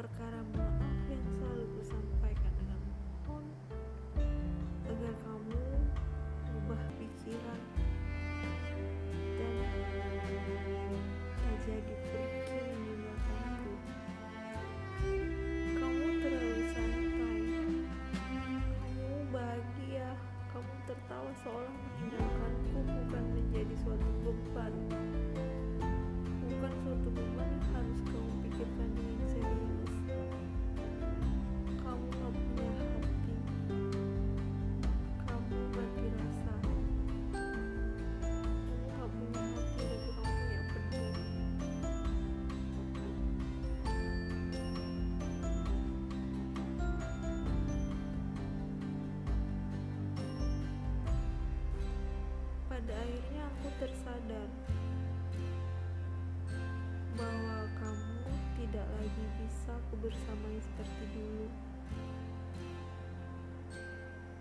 perkara maaf. Pada akhirnya aku tersadar bahwa kamu tidak lagi bisa kubersamai seperti dulu.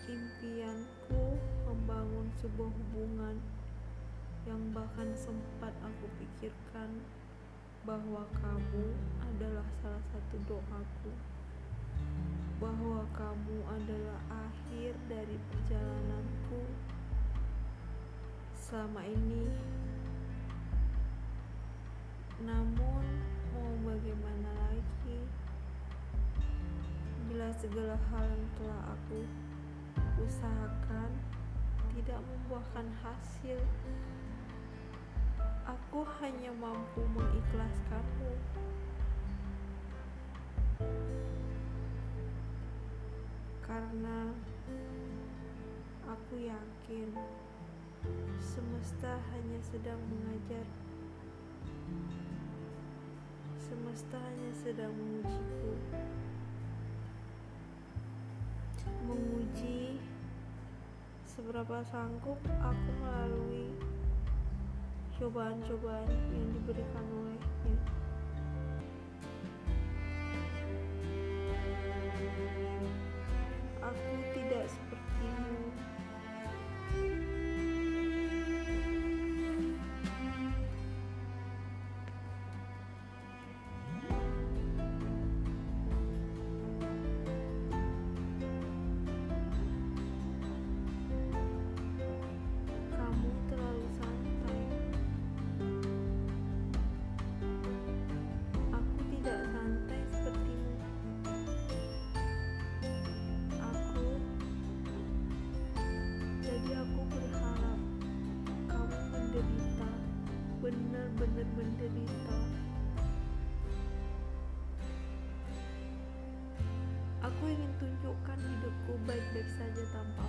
Impianku membangun sebuah hubungan yang bahkan sempat aku pikirkan bahwa kamu adalah salah satu doaku bahwa kamu adalah akhir dari perjalananku selama ini. Namun, mau bagaimana lagi? Bila segala hal yang telah aku usahakan tidak membuahkan hasil, aku hanya mampu mengikhlaskanmu. Karena aku yakin semesta hanya sedang mengajar. Semesta hanya sedang mengujiku. Menguji seberapa sanggup aku melalui cobaan-cobaan yang diberikan olehnya. Benar-benar menderita. Aku ingin tunjukkan hidupku baik-baik saja tanpamu.